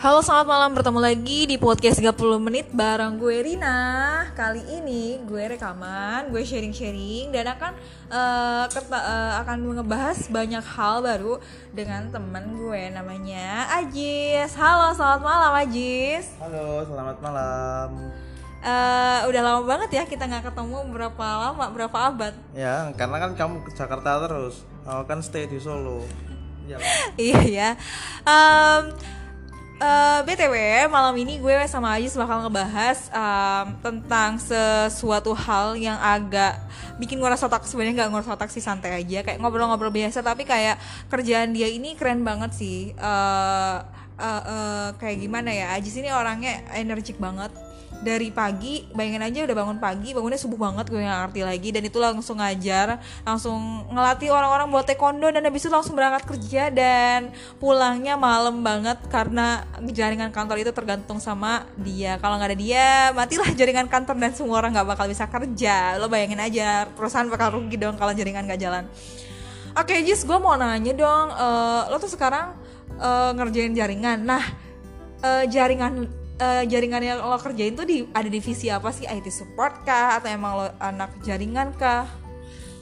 Halo selamat malam. Bertemu lagi di podcast 30 menit bareng gue Rina. Kali ini gue rekaman, gue sharing-sharing Dan akan uh, kerta, uh, akan ngebahas banyak hal baru dengan temen gue namanya Ajis. Halo selamat malam Ajis. Halo selamat malam. Uh, Udah lama banget ya kita nggak ketemu berapa lama, berapa abad? Ya karena kan kamu ke Jakarta terus. Aku kan stay di Solo. Ya. Iya ya. Um, Uh, eh, BTW, malam ini gue sama Ajis bakal ngebahas um, tentang sesuatu hal yang agak bikin nguras otak sebenarnya nggak nguras otak sih santai aja. Kayak ngobrol-ngobrol biasa tapi kayak kerjaan dia ini keren banget sih. Uh, uh, uh, kayak gimana ya Ajis ini orangnya energik banget dari pagi bayangin aja udah bangun pagi bangunnya subuh banget gue nggak ngerti lagi. Dan itu langsung ngajar langsung ngelatih orang-orang buat taekwondo. Dan habis itu langsung berangkat kerja dan pulangnya malam banget karena jaringan kantor itu tergantung sama dia. Kalau nggak ada dia matilah jaringan kantor dan semua orang nggak bakal bisa kerja. Lo bayangin aja perusahaan bakal rugi dong kalau jaringan nggak jalan. Oke okay, Jis gue mau nanya dong uh, lo tuh sekarang uh, ngerjain jaringan. Nah uh, jaringan uh, jaringan yang lo kerjain tuh di ada divisi apa sih IT support kah atau emang lo anak jaringan kah?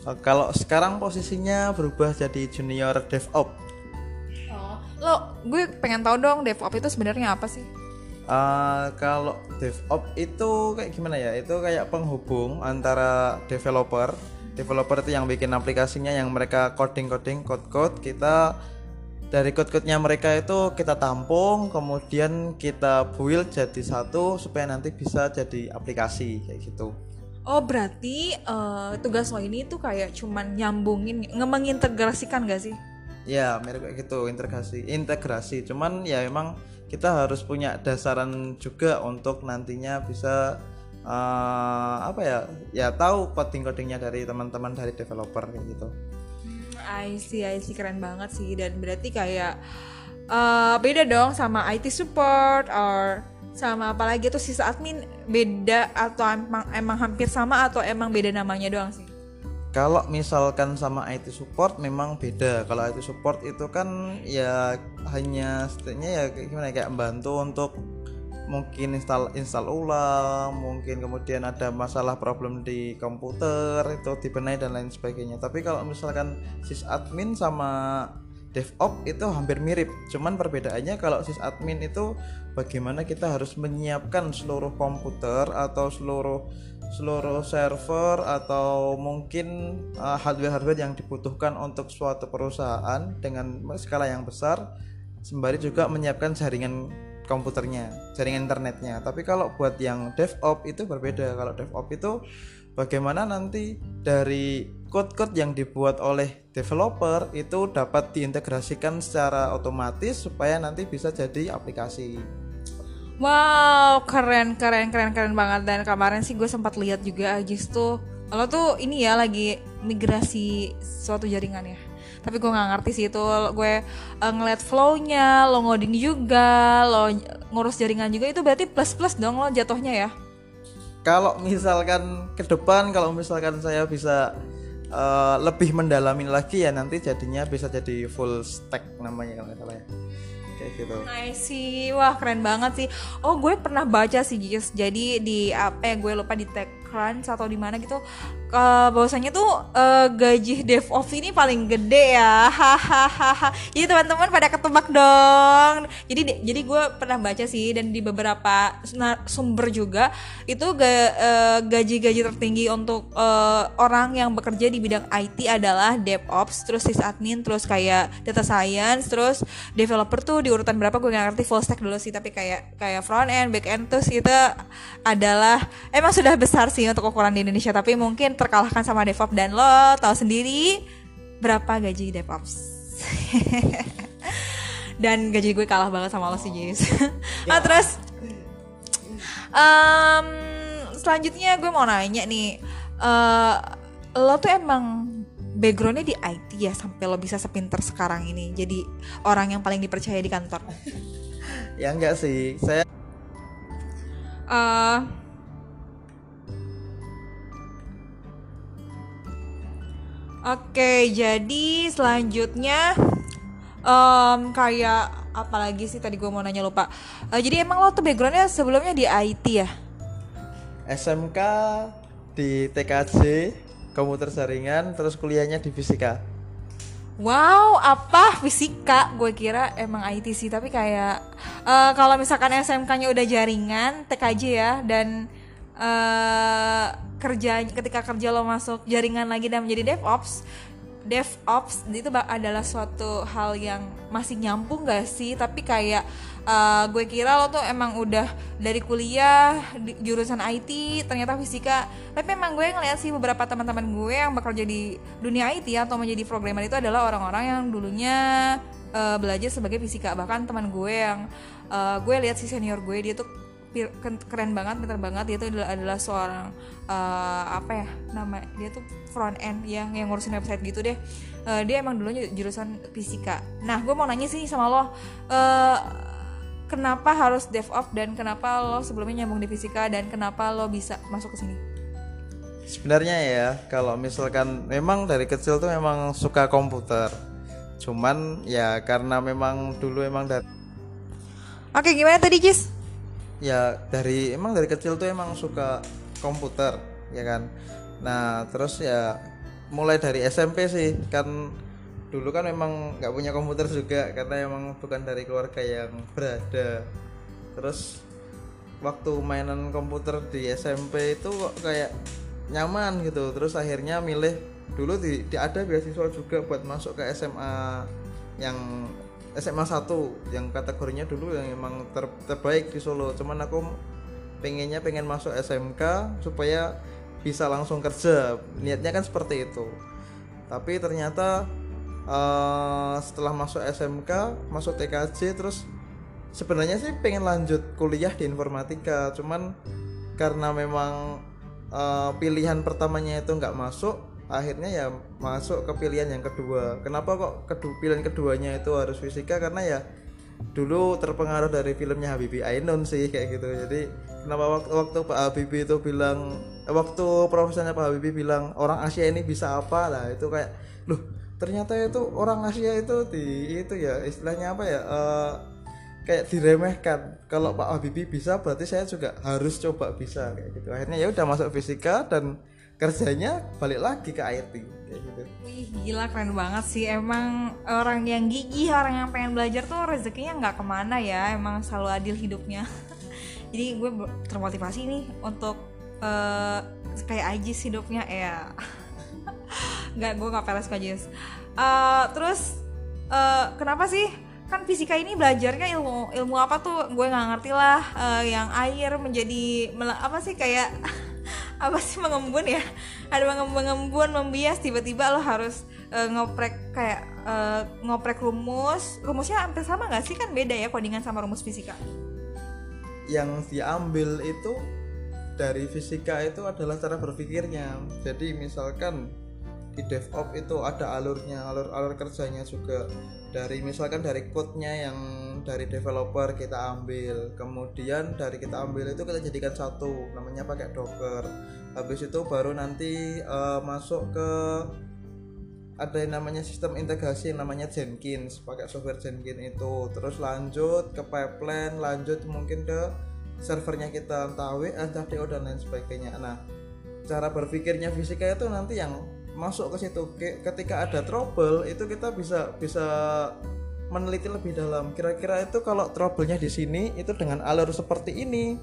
Uh, kalau sekarang posisinya berubah jadi junior DevOps. Oh, lo gue pengen tahu dong DevOps itu sebenarnya apa sih? Uh, kalau DevOps itu kayak gimana ya? Itu kayak penghubung antara developer, developer itu yang bikin aplikasinya yang mereka coding-coding code-code, kita dari code-codenya mereka itu kita tampung kemudian kita build jadi satu supaya nanti bisa jadi aplikasi kayak gitu. Oh berarti uh, tugas lo ini tuh kayak cuman nyambungin ngemengintegrasikan gak sih? Ya mirip kayak gitu integrasi integrasi. Cuman ya emang kita harus punya dasaran juga untuk nantinya bisa uh, apa ya ya tahu coding codingnya dari teman-teman dari developer kayak gitu I see, I see keren banget sih dan berarti kayak uh, beda dong sama IT support or sama apalagi tuh sisa admin beda atau emang emang hampir sama atau emang beda namanya doang sih? Kalau misalkan sama IT support memang beda. Kalau IT support itu kan ya hanya setidaknya ya gimana ya, kayak membantu untuk mungkin install install ulang mungkin kemudian ada masalah problem di komputer itu dibenahi dan lain sebagainya. Tapi kalau misalkan sysadmin sama DevOps itu hampir mirip. Cuman perbedaannya kalau sysadmin itu bagaimana kita harus menyiapkan seluruh komputer atau seluruh seluruh server atau mungkin uh, hardware-hardware yang dibutuhkan untuk suatu perusahaan dengan skala yang besar sembari juga menyiapkan jaringan komputernya, jaringan internetnya. Tapi kalau buat yang DevOps itu berbeda. Kalau DevOps itu bagaimana nanti dari code-code yang dibuat oleh developer itu dapat diintegrasikan secara otomatis supaya nanti bisa jadi aplikasi. Wow, keren keren keren keren banget dan kemarin sih gue sempat lihat juga Ajis tuh lo tuh ini ya lagi migrasi suatu jaringan ya tapi gue nggak ngerti sih itu gue uh, ngeliat flownya lo ngoding juga lo ngurus jaringan juga itu berarti plus plus dong lo jatuhnya ya kalau misalkan ke depan kalau misalkan saya bisa uh, lebih mendalami lagi ya nanti jadinya bisa jadi full stack namanya kalau salah ya kayak gitu. I see, wah keren banget sih. Oh gue pernah baca sih. Jadi di apa ya gue lupa di TechCrunch atau di mana gitu uh, bahwasanya tuh uh, gaji DevOps ini paling gede ya. Hahaha. Jadi teman-teman pada ketebak dong. Jadi jadi gue pernah baca sih dan di beberapa sumber juga itu uh, gaji-gaji tertinggi untuk uh, orang yang bekerja di bidang IT adalah DevOps terus sysadmin terus kayak data science terus developer tuh di urutan berapa gue gak ngerti full stack dulu sih tapi kayak kayak front end back end terus itu adalah emang sudah besar sih untuk ukuran di Indonesia tapi mungkin terkalahkan sama DevOps dan lo tahu sendiri berapa gaji DevOps dan gaji gue kalah banget sama lo sih Jis. Nah terus um, selanjutnya gue mau nanya nih uh, lo tuh emang backgroundnya di IT ya sampai lo bisa sepinter sekarang ini jadi orang yang paling dipercaya di kantor? Ya enggak sih. Saya uh, Oke, jadi selanjutnya um, kayak apalagi sih? Tadi gue mau nanya lupa. Uh, jadi emang lo tuh backgroundnya sebelumnya di IT ya? SMK di TKJ komputer jaringan terus kuliahnya di fisika. Wow, apa? Fisika? Gue kira emang IT sih, tapi kayak uh, kalau misalkan SMK-nya udah jaringan, TKJ ya, dan uh, kerja ketika kerja lo masuk jaringan lagi dan menjadi DevOps, DevOps itu adalah suatu hal yang masih nyambung gak sih? Tapi kayak uh, gue kira lo tuh emang udah dari kuliah di, jurusan IT ternyata fisika tapi emang gue ngeliat sih beberapa teman-teman gue yang bekerja di dunia IT atau menjadi programmer itu adalah orang-orang yang dulunya uh, belajar sebagai fisika bahkan teman gue yang uh, gue lihat si senior gue dia tuh keren banget, pintar banget dia tuh adalah, adalah seorang uh, apa ya nama dia tuh front end yang yang ngurusin website gitu deh. Uh, dia emang dulunya jurusan fisika. Nah, gue mau nanya sih sama lo, uh, kenapa harus DevOps dan kenapa lo sebelumnya nyambung di fisika dan kenapa lo bisa masuk ke sini? Sebenarnya ya, kalau misalkan memang dari kecil tuh memang suka komputer. Cuman ya karena memang dulu emang dari Oke, gimana tadi, Jis? Ya, dari emang dari kecil tuh emang suka komputer, ya kan. Nah, terus ya mulai dari SMP sih. Kan dulu kan memang nggak punya komputer juga karena emang bukan dari keluarga yang berada. Terus waktu mainan komputer di SMP itu kok kayak nyaman gitu. Terus akhirnya milih dulu di, di ada beasiswa juga buat masuk ke SMA yang SMA 1 yang kategorinya dulu yang emang ter, terbaik di Solo. Cuman aku pengennya pengen masuk SMK supaya bisa langsung kerja. Niatnya kan seperti itu. Tapi ternyata uh, setelah masuk SMK masuk TKJ terus sebenarnya sih pengen lanjut kuliah di informatika. Cuman karena memang uh, pilihan pertamanya itu nggak masuk akhirnya ya masuk ke pilihan yang kedua. Kenapa kok kedua pilihan keduanya itu harus fisika? Karena ya dulu terpengaruh dari filmnya Habibie Ainun sih kayak gitu. Jadi kenapa waktu, waktu Pak Habibie itu bilang waktu profesornya Pak Habibie bilang orang Asia ini bisa apa lah itu kayak loh ternyata itu orang Asia itu di itu ya istilahnya apa ya uh, kayak diremehkan. Kalau Pak Habibie bisa berarti saya juga harus coba bisa kayak gitu. Akhirnya ya udah masuk fisika dan kerjanya balik lagi ke IT kayak gitu. Wih gila keren banget sih. Emang orang yang gigih orang yang pengen belajar tuh rezekinya nggak ke mana ya. Emang selalu adil hidupnya. Jadi gue termotivasi nih untuk uh, kayak Ajis hidupnya. Ya nggak gue nggak peres kok Jis. Uh, terus uh, kenapa sih? Kan fisika ini belajarnya ilmu ilmu apa tuh? Gue nggak ngerti lah. Uh, yang air menjadi apa sih kayak apa sih mengembun ya? Ada mengembun membias tiba-tiba lo harus uh, ngoprek kayak uh, ngoprek rumus. Rumusnya hampir sama nggak sih? Kan beda ya codingan sama rumus fisika. Yang diambil itu dari fisika itu adalah cara berpikirnya. Jadi misalkan di DevOps itu ada alurnya alur-alur kerjanya juga. Dari misalkan dari code-nya yang dari developer kita ambil. Kemudian dari kita ambil itu kita jadikan satu namanya pakai Docker. Habis itu baru nanti uh, masuk ke ada yang namanya sistem integrasi yang namanya Jenkins pakai software Jenkins itu. Terus lanjut ke pipeline lanjut mungkin ke servernya kita entah WA entah DO dan lain sebagainya. Nah cara berpikirnya fisika itu nanti yang masuk ke situ. Ketika ada trouble itu kita bisa bisa meneliti lebih dalam. Kira-kira itu kalau troublenya di sini itu dengan alur seperti ini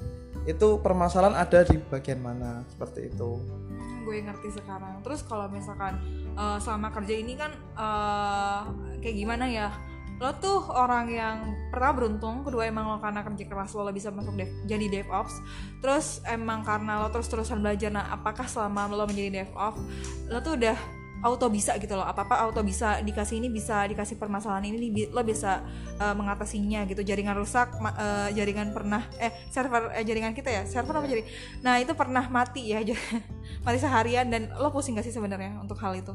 itu permasalahan ada di bagian mana? Seperti itu. Gue ngerti sekarang. Terus kalau misalkan uh, selama kerja ini kan uh, kayak gimana ya? Lo tuh orang yang pernah beruntung. Kedua emang lo karena kerja keras lo, bisa masuk dev, jadi DevOps. Terus emang karena lo terus terusan belajar nah apakah selama lo menjadi DevOps lo tuh udah auto bisa gitu loh. Apa apa auto bisa dikasih ini bisa dikasih permasalahan ini lo bisa uh, mengatasinya gitu. Jaringan rusak uh, jaringan pernah eh server eh, jaringan kita ya? Server apa jadi? Nah itu pernah mati ya mati seharian dan lo pusing gak sih sebenarnya untuk hal itu?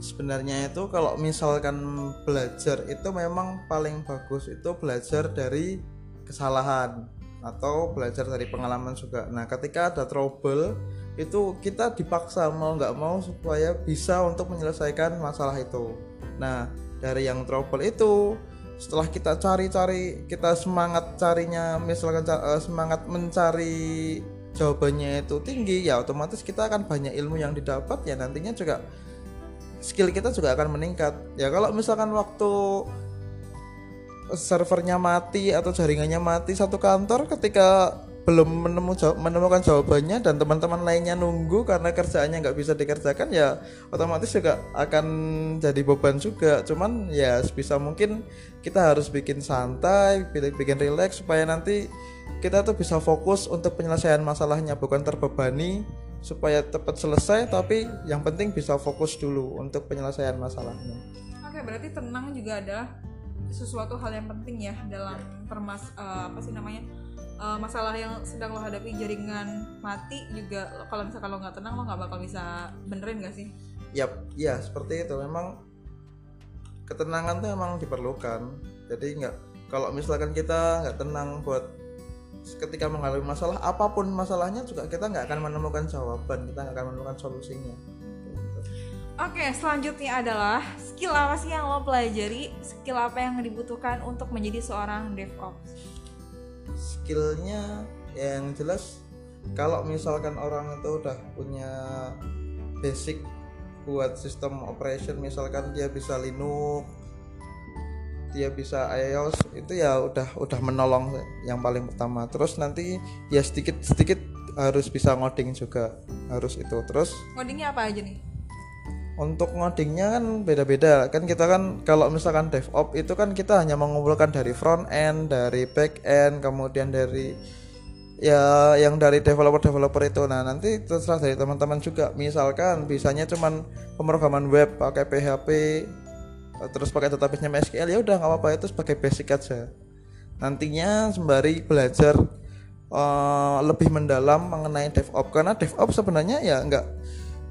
Sebenarnya itu kalau misalkan belajar itu memang paling bagus itu belajar dari kesalahan atau belajar dari pengalaman juga. Nah, ketika ada trouble itu kita dipaksa mau nggak mau supaya bisa untuk menyelesaikan masalah itu. Nah, dari yang trouble itu setelah kita cari-cari kita semangat carinya misalkan eh, semangat mencari jawabannya itu tinggi ya otomatis kita akan banyak ilmu yang didapat ya nantinya juga skill kita juga akan meningkat ya kalau misalkan waktu servernya mati atau jaringannya mati satu kantor ketika belum menemu menemukan jawabannya dan teman-teman lainnya nunggu karena kerjaannya nggak bisa dikerjakan ya otomatis juga akan jadi beban juga. Cuman ya sebisa mungkin kita harus bikin santai bikin, relax supaya nanti kita tuh bisa fokus untuk penyelesaian masalahnya bukan terbebani supaya cepat selesai tapi yang penting bisa fokus dulu untuk penyelesaian masalahnya. Oke, berarti tenang juga adalah sesuatu hal yang penting ya dalam permas eh, apa sih namanya eh, masalah yang sedang lo hadapi jaringan mati juga kalau misalkan lo nggak tenang lo nggak bakal bisa benerin gak sih? Yap, ya seperti itu. Memang ketenangan tuh emang diperlukan. Jadi nggak kalau misalkan kita nggak tenang buat ketika mengalami masalah apa pun masalahnya juga kita nggak akan menemukan jawaban, kita nggak akan menemukan solusinya. Oke, selanjutnya adalah skill apa sih yang lo pelajari? Skill apa yang dibutuhkan untuk menjadi seorang DevOps? Skillnya yang jelas kalau misalkan orang itu udah punya basic buat sistem operation misalkan dia bisa Linux dia bisa iOS itu ya udah udah menolong yang paling pertama terus nanti ya sedikit sedikit harus bisa ngoding juga harus itu terus Ngodingnya apa aja nih? Untuk ngodingnya kan beda-beda. Kan kita kan kalau misalkan DevOps itu kan kita hanya mengumpulkan dari front end dari back end kemudian dari ya yang dari developer-developer itu. Nah nanti terserah dari teman-teman juga. Misalkan bisanya cuman pemrograman web pakai PHP terus pakai database nya MySQL ya udah nggak apa-apa itu sebagai basic aja. Nantinya sembari belajar eh, lebih mendalam mengenai DevOps. Karena DevOps sebenarnya ya nggak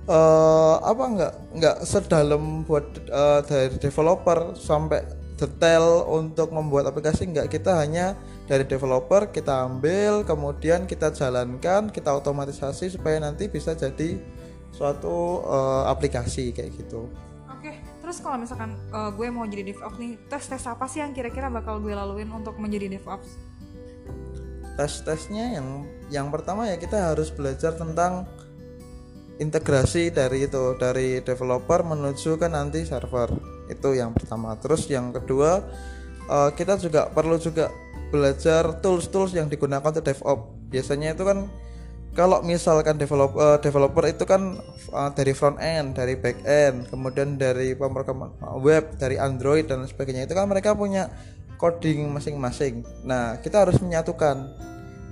eh, apa nggak nggak sedalam buat eh, dari developer sampai detail untuk membuat aplikasi nggak kita hanya dari developer kita ambil kemudian kita jalankan kita otomatisasi supaya nanti bisa jadi suatu eh, aplikasi kayak gitu Oke, terus kalau misalkan eh, gue mau jadi DevOps nih, tes-tes apa sih yang kira-kira bakal gue laluin untuk menjadi DevOps? tes-tesnya yang yang pertama ya kita harus belajar tentang integrasi dari itu dari developer menuju ke nanti server. Itu yang pertama. Terus yang kedua eh, kita juga perlu juga belajar tools-tools yang digunakan untuk DevOps. Biasanya itu kan kalau misalkan developer developer itu kan eh, dari front end dari back end kemudian dari pemrograman web dari Android dan sebagainya itu kan mereka punya coding masing-masing. Nah kita harus menyatukan.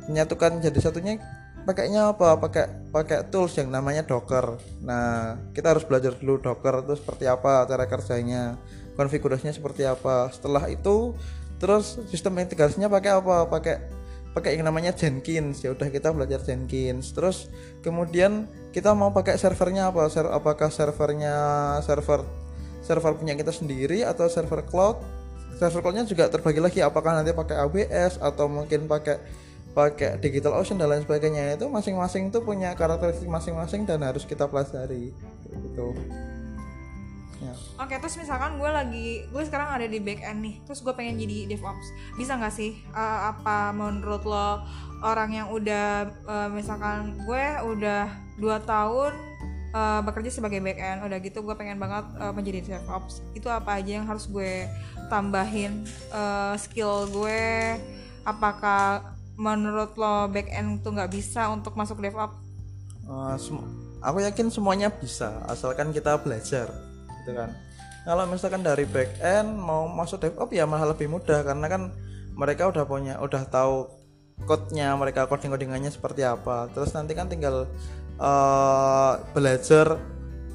Menyatukan jadi satunya pakainya apa? Pakai pakai tools yang namanya Docker. Nah kita harus belajar dulu Docker itu seperti apa cara kerjanya konfigurasinya seperti apa. Setelah itu terus sistem integrasinya pakai apa? Pakai pakai yang namanya Jenkins. Ya udah kita belajar Jenkins. Terus kemudian kita mau pakai servernya apa? Ser apakah servernya server server punya kita sendiri atau server cloud? Server cloudnya juga terbagi lagi apakah nanti pakai AWS atau mungkin pakai pakai digital ocean dan lain sebagainya itu masing-masing tuh punya karakteristik masing-masing dan harus kita pelajari gitu ya. Oke, terus misalkan gue lagi, gue sekarang ada di back end nih, terus gue pengen jadi DevOps, bisa nggak sih? eh, apa menurut lo orang yang udah, eh, misalkan gue udah dua tahun eh, bekerja sebagai back end, udah gitu gue pengen banget eh, menjadi DevOps, itu apa aja yang harus gue tambahin eh, skill gue? Apakah menurut lo back end tuh nggak bisa untuk masuk DevOps? Sem- aku yakin semuanya bisa asalkan kita belajar gitu kan. Kalau misalkan dari back end mau masuk DevOps ya malah lebih mudah karena kan mereka udah punya udah tahu code-nya mereka coding codingannya seperti apa. Terus nanti kan tinggal eh, belajar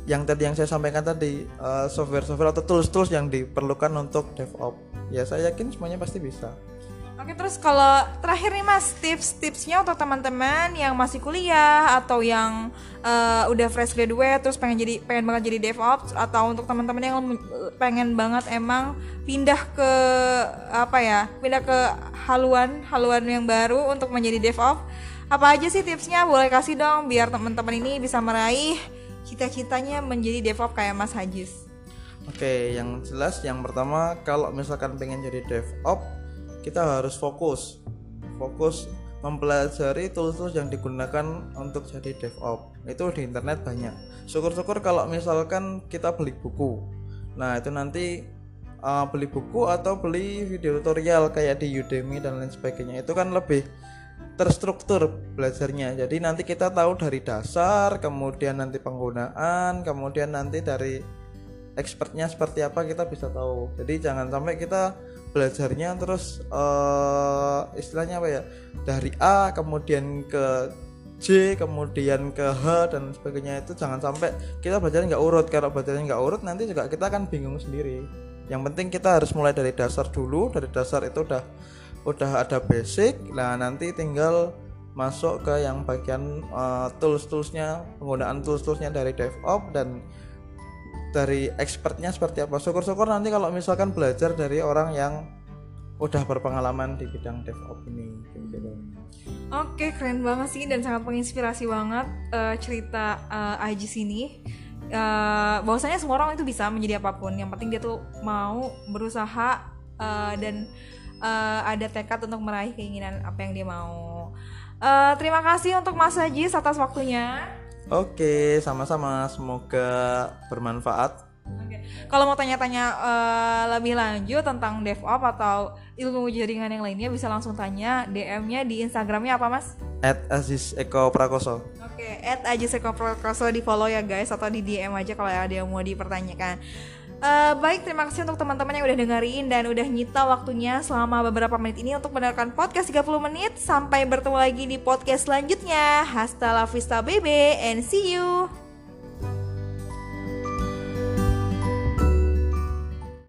yang tadi yang saya sampaikan tadi eh, software-software atau tools-tools yang diperlukan untuk DevOps. Ya saya yakin semuanya pasti bisa Oke terus kalau terakhir nih mas tips-tipsnya untuk teman-teman yang masih kuliah atau yang eh, udah fresh graduate terus pengen jadi pengen banget jadi DevOps atau untuk teman-teman yang pengen banget emang pindah ke apa ya pindah ke haluan haluan yang baru untuk menjadi DevOps apa aja sih tipsnya boleh kasih dong biar teman-teman ini bisa meraih cita-citanya menjadi DevOps kayak Mas Hajis. Oke, yang jelas yang pertama kalau misalkan pengen jadi DevOps, kita harus fokus. Fokus mempelajari tools-tools yang digunakan untuk jadi DevOps. Itu di internet banyak. Syukur-syukur kalau misalkan kita beli buku. Nah, itu nanti uh, beli buku atau beli video tutorial kayak di Udemy dan lain sebagainya. Itu kan lebih terstruktur belajarnya. Jadi nanti kita tahu dari dasar, kemudian nanti penggunaan, kemudian nanti dari expertnya seperti apa kita bisa tahu jadi jangan sampai kita belajarnya terus uh, istilahnya apa ya dari A kemudian ke J kemudian ke H dan sebagainya itu jangan sampai kita belajarnya nggak urut. Kalau belajarnya nggak urut nanti juga kita akan bingung sendiri. Yang penting kita harus mulai dari dasar dulu dari dasar itu udah udah ada basic. Nah nanti tinggal masuk ke yang bagian uh, tools toolsnya penggunaan tools toolsnya dari DevOps dan dari expertnya seperti apa. Syukur-syukur nanti kalau misalkan belajar dari orang yang udah berpengalaman di bidang DevOps ini gitu. Oke keren banget sih dan sangat menginspirasi banget uh, cerita uh, Aji sini. Uh, bahwasanya semua orang itu bisa menjadi apa pun. Yang penting dia tuh mau berusaha uh, dan uh, ada tekad untuk meraih keinginan apa yang dia mau. Uh, terima kasih untuk Mas Aji atas waktunya Oke, sama-sama. Semoga bermanfaat. Oke. Kalau mau tanya-tanya uh, lebih lanjut tentang DevOps atau ilmu jaringan yang lainnya bisa langsung tanya DM-nya di Instagramnya apa mas? At Aziz Eko Prakoso. Oke, at Aziz Eko Prakoso di follow ya guys atau di DM aja kalau ada yang mau dipertanyakan. Uh, baik, terima kasih untuk teman-teman yang udah dengerin dan udah nyita waktunya selama beberapa menit ini untuk mendengarkan podcast 30 menit. Sampai bertemu lagi di podcast selanjutnya. Hasta la vista baby and see you.